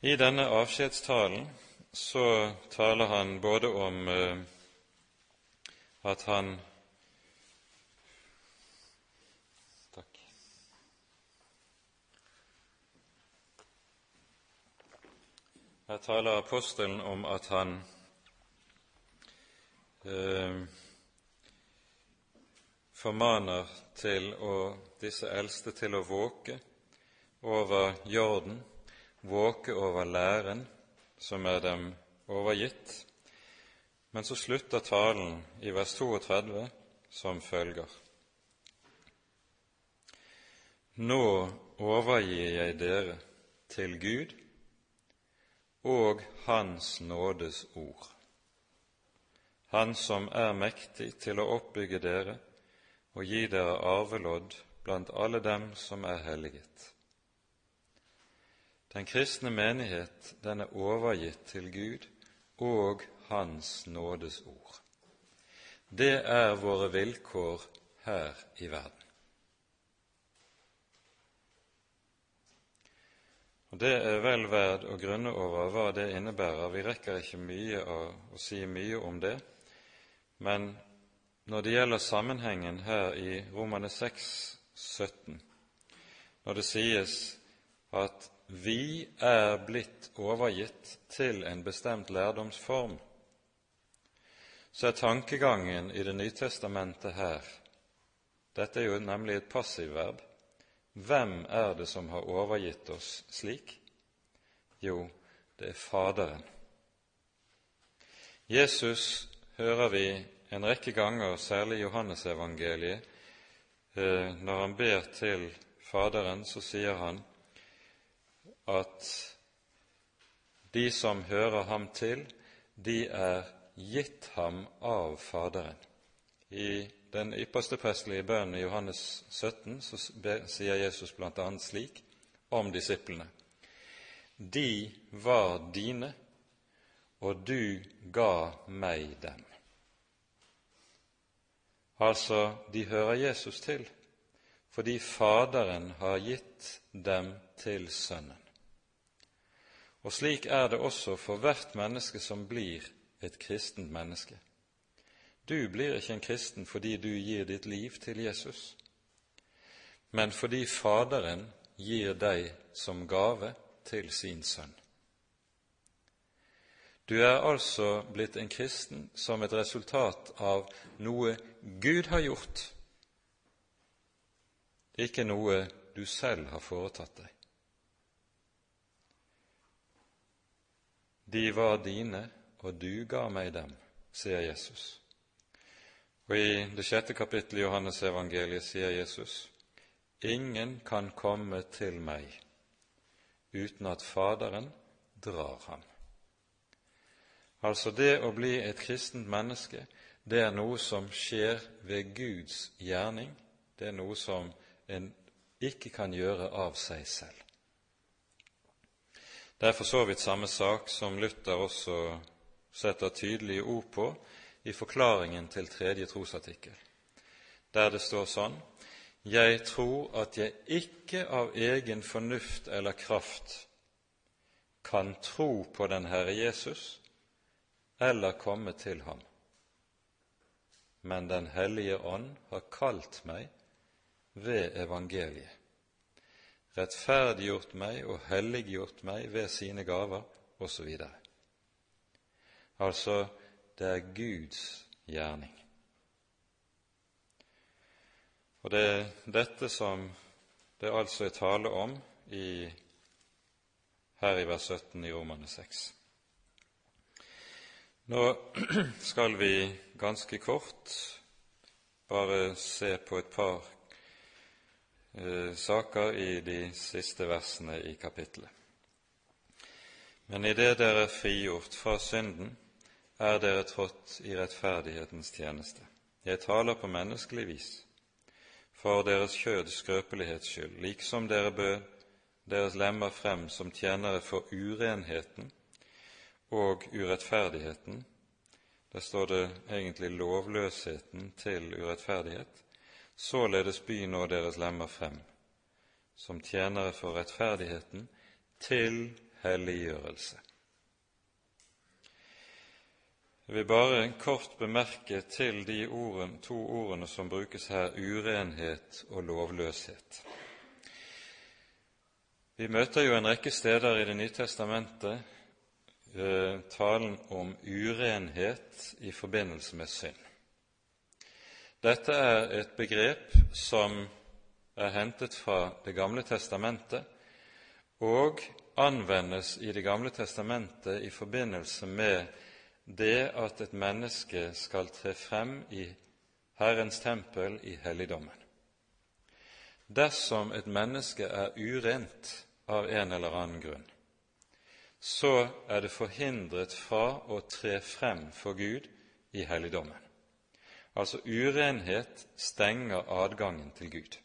I denne avskjedstalen så taler han både om uh, at han Her taler apostelen om at han eh, formaner til å, disse eldste til å våke over jorden, våke over læren som er dem overgitt. Men så slutter talen i vers 32 som følger. Nå overgir jeg dere til Gud og Hans nådes ord han som er mektig til å oppbygge dere og gi dere arvelodd blant alle dem som er helliget. Den kristne menighet, den er overgitt til Gud og Hans nådes ord. Det er våre vilkår her i verden. Og Det er vel verd å grunne over hva det innebærer. Vi rekker ikke mye å, si mye om det, men når det gjelder sammenhengen her i Romane 6, 17, når det sies at vi er blitt overgitt til en bestemt lærdomsform, så er tankegangen i Det nye testamentet her Dette er jo nemlig et passivverb. Hvem er det som har overgitt oss slik? Jo, det er Faderen. Jesus hører vi en rekke ganger, særlig i Johannesevangeliet, eh, når han ber til Faderen, så sier han at de som hører ham til, de er gitt ham av Faderen. I den ypperste prestelige bønnen i Johannes 17 så sier Jesus bl.a. slik om disiplene.: De var dine, og du ga meg dem. Altså, de hører Jesus til fordi Faderen har gitt dem til Sønnen. Og slik er det også for hvert menneske som blir et kristent menneske. Du blir ikke en kristen fordi du gir ditt liv til Jesus, men fordi Faderen gir deg som gave til sin sønn. Du er altså blitt en kristen som et resultat av noe Gud har gjort, ikke noe du selv har foretatt deg. De var dine, og du ga meg dem, sier Jesus. Og I det sjette kapittelet i Johannes evangeliet sier Jesus, Ingen kan komme til meg uten at Faderen drar ham. Altså det å bli et kristent menneske, det er noe som skjer ved Guds gjerning. Det er noe som en ikke kan gjøre av seg selv. Det er for så vidt samme sak som Luther også setter tydelige ord på i forklaringen til tredje trosartikkel, der det står sånn Jeg tror at jeg ikke av egen fornuft eller kraft kan tro på den Herre Jesus eller komme til ham. Men Den hellige ånd har kalt meg ved evangeliet, rettferdiggjort meg og helliggjort meg ved sine gaver, osv. Altså, det er Guds gjerning. Og det er dette som det altså er tale om i, her i vers 17 i Romane 6. Nå skal vi ganske kort bare se på et par eh, saker i de siste versene i kapittelet. Men idet dere er frigjort fra synden, er dere trådt i rettferdighetens tjeneste. Jeg taler på menneskelig vis, for deres kjøds skrøpelighets skyld, liksom dere bød deres lemmer frem som tjenere for urenheten og urettferdigheten. Der står det egentlig lovløsheten til urettferdighet. Således by nå deres lemmer frem, som tjenere for rettferdigheten, til helliggjørelse. Jeg vil bare kort bemerke til de ordene, to ordene som brukes her, urenhet og lovløshet. Vi møter jo en rekke steder i Det nye testamentet Eh, talen om urenhet i forbindelse med synd. Dette er et begrep som er hentet fra Det gamle testamentet og anvendes i Det gamle testamentet i forbindelse med det at et menneske skal tre frem i Herrens tempel i helligdommen. Dersom et menneske er urent av en eller annen grunn, så er det forhindret fra å tre frem for Gud i helligdommen. Altså urenhet stenger adgangen til Gud.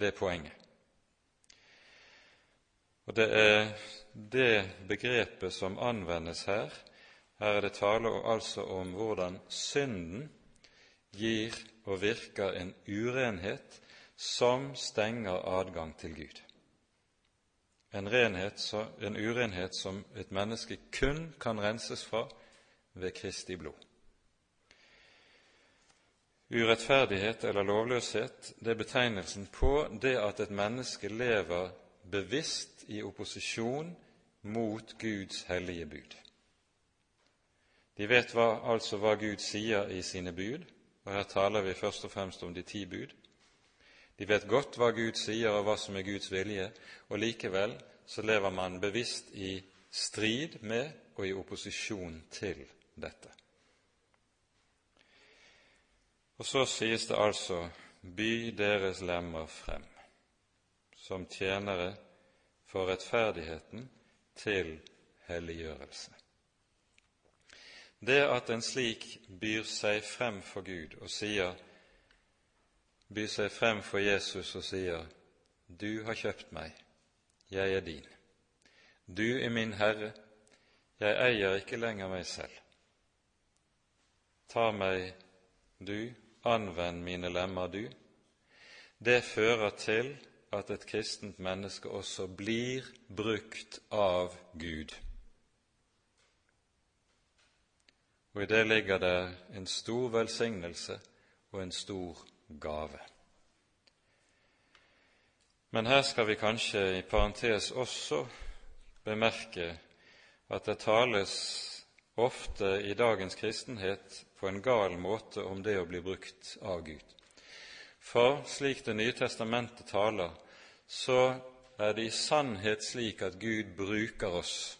Det er poenget. Og det er det begrepet som anvendes her, Her er det tale altså om hvordan synden gir og virker en urenhet som stenger adgang til Gud. En, renhet, en urenhet som et menneske kun kan renses fra ved Kristi blod. Urettferdighet eller lovløshet det er betegnelsen på det at et menneske lever bevisst i opposisjon mot Guds hellige bud. De vet hva, altså hva Gud sier i sine bud, og her taler vi først og fremst om de ti bud. De vet godt hva Gud sier og hva som er Guds vilje, og likevel så lever man bevisst i strid med og i opposisjon til dette. Og så sies det altså by deres lemmer frem som tjenere for rettferdigheten til helliggjørelse. Det at en slik byr seg frem for Gud og sier byr seg frem for Jesus og sier Du har kjøpt meg, jeg er din. Du er min Herre, jeg eier ikke lenger meg selv. Ta meg, du, anvend mine lemmer, du. Det fører til at et kristent menneske også blir brukt av Gud. Og i det ligger det en stor velsignelse og en stor gave. Men her skal vi kanskje i parentes også bemerke at det tales ofte i dagens kristenhet på en gal måte om det å bli brukt av Gud. For slik Det nye testamentet taler, så er det i sannhet slik at Gud bruker oss.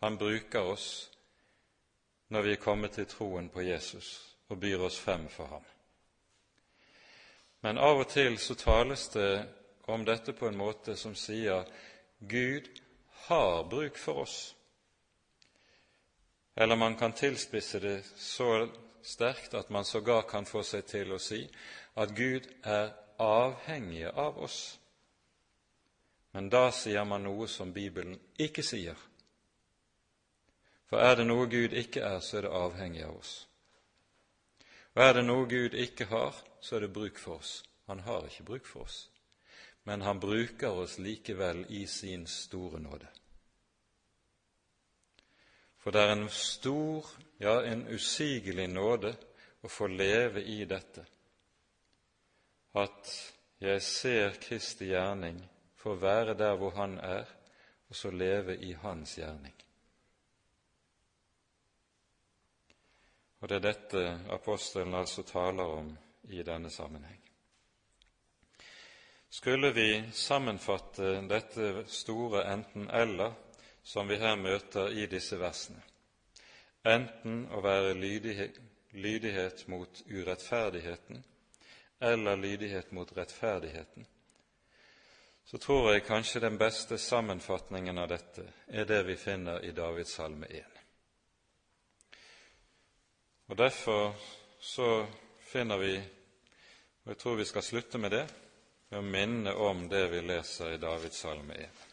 Han bruker oss når vi er kommet til troen på Jesus og byr oss frem for ham. Men av og til så tales det om dette på en måte som sier Gud har bruk for oss. Eller man kan tilspisse det så sterkt at man sågar kan få seg til å si at Gud er avhengig av oss. Men da sier man noe som Bibelen ikke sier. For er det noe Gud ikke er, så er det avhengig av oss. Og er det noe Gud ikke har, så er det bruk for oss. Han har ikke bruk for oss, men han bruker oss likevel i sin store nåde. For det er en stor, ja, en usigelig nåde å få leve i dette, at jeg ser Kristi gjerning få være der hvor Han er, og så leve i Hans gjerning. Og det er dette apostelen altså taler om i denne sammenheng. Skulle vi sammenfatte dette store enten-eller som vi her møter i disse versene, enten å være lydighet, lydighet mot urettferdigheten eller lydighet mot rettferdigheten, så tror jeg kanskje den beste sammenfatningen av dette er det vi finner i Davids salme 1. Og Derfor så finner vi, og jeg tror vi skal slutte med det, med å minne om det vi leser i Davids salme 1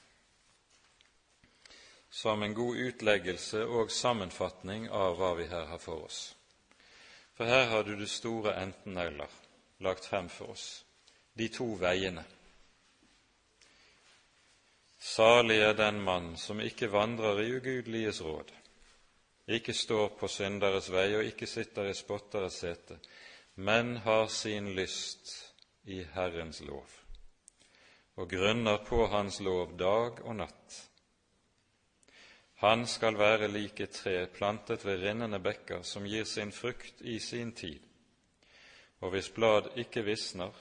som en god utleggelse og sammenfatning av hva vi her har for oss. For her har du det store enten-eller lagt frem for oss, de to veiene. Salig er den mann som ikke vandrer i ugudeliges råd, ikke står på synderes vei og ikke sitter i spotteres sete, men har sin lyst i Herrens lov og grunner på Hans lov dag og natt. Han skal være lik et tre plantet ved rinnende bekker, som gir sin frukt i sin tid, og hvis blad ikke visner,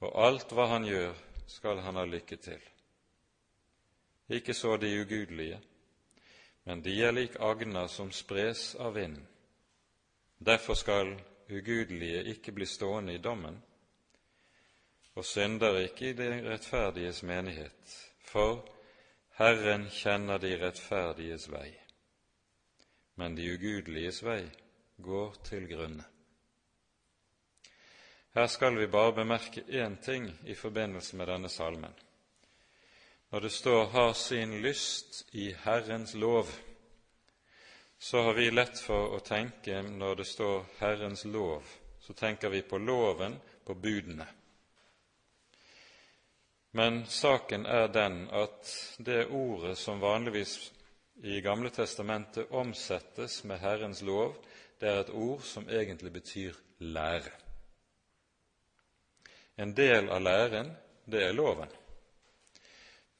og alt hva han gjør, skal han ha lykke til. Ikke så de ugudelige, men de er lik agner som spres av vinden. Derfor skal ugudelige ikke bli stående i dommen, og syndere ikke i de rettferdiges menighet, for Herren kjenner de rettferdiges vei, men de ugudeliges vei går til grunne. Her skal vi bare bemerke én ting i forbindelse med denne salmen. Når det står 'har sin lyst i Herrens lov', så har vi lett for å tenke, når det står Herrens lov, så tenker vi på loven, på budene. Men saken er den at det ordet som vanligvis i Gamle testamentet omsettes med Herrens lov, det er et ord som egentlig betyr lære. En del av læren, det er loven.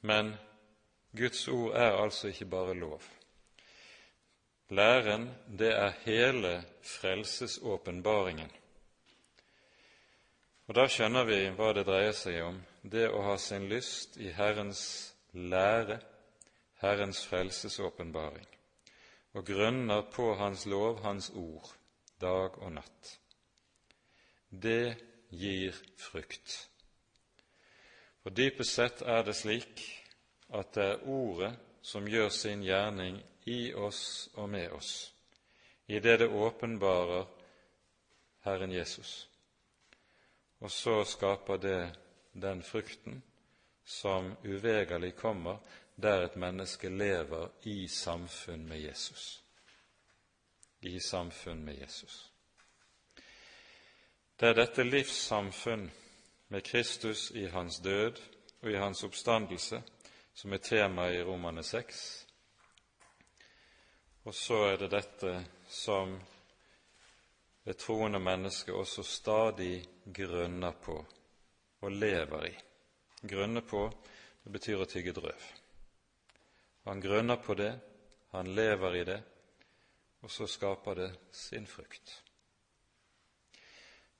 Men Guds ord er altså ikke bare lov. Læren, det er hele frelsesåpenbaringen. Og Da skjønner vi hva det dreier seg om, det å ha sin lyst i Herrens lære, Herrens frelsesåpenbaring, og grunner på Hans lov, Hans ord, dag og natt. Det gir frukt. For dypest sett er det slik at det er Ordet som gjør sin gjerning i oss og med oss, i det det åpenbarer Herren Jesus. Og så skaper det den frukten som uvegerlig kommer der et menneske lever i samfunn med Jesus. I samfunn med Jesus. Det er dette livssamfunn med Kristus i hans død og i hans oppstandelse som er temaet i Romane 6. Og så er det dette som det troende mennesket også stadig grønner på og lever i. Grønner på det betyr å tygge drøv. Han grønner på det, han lever i det, og så skaper det sin frukt.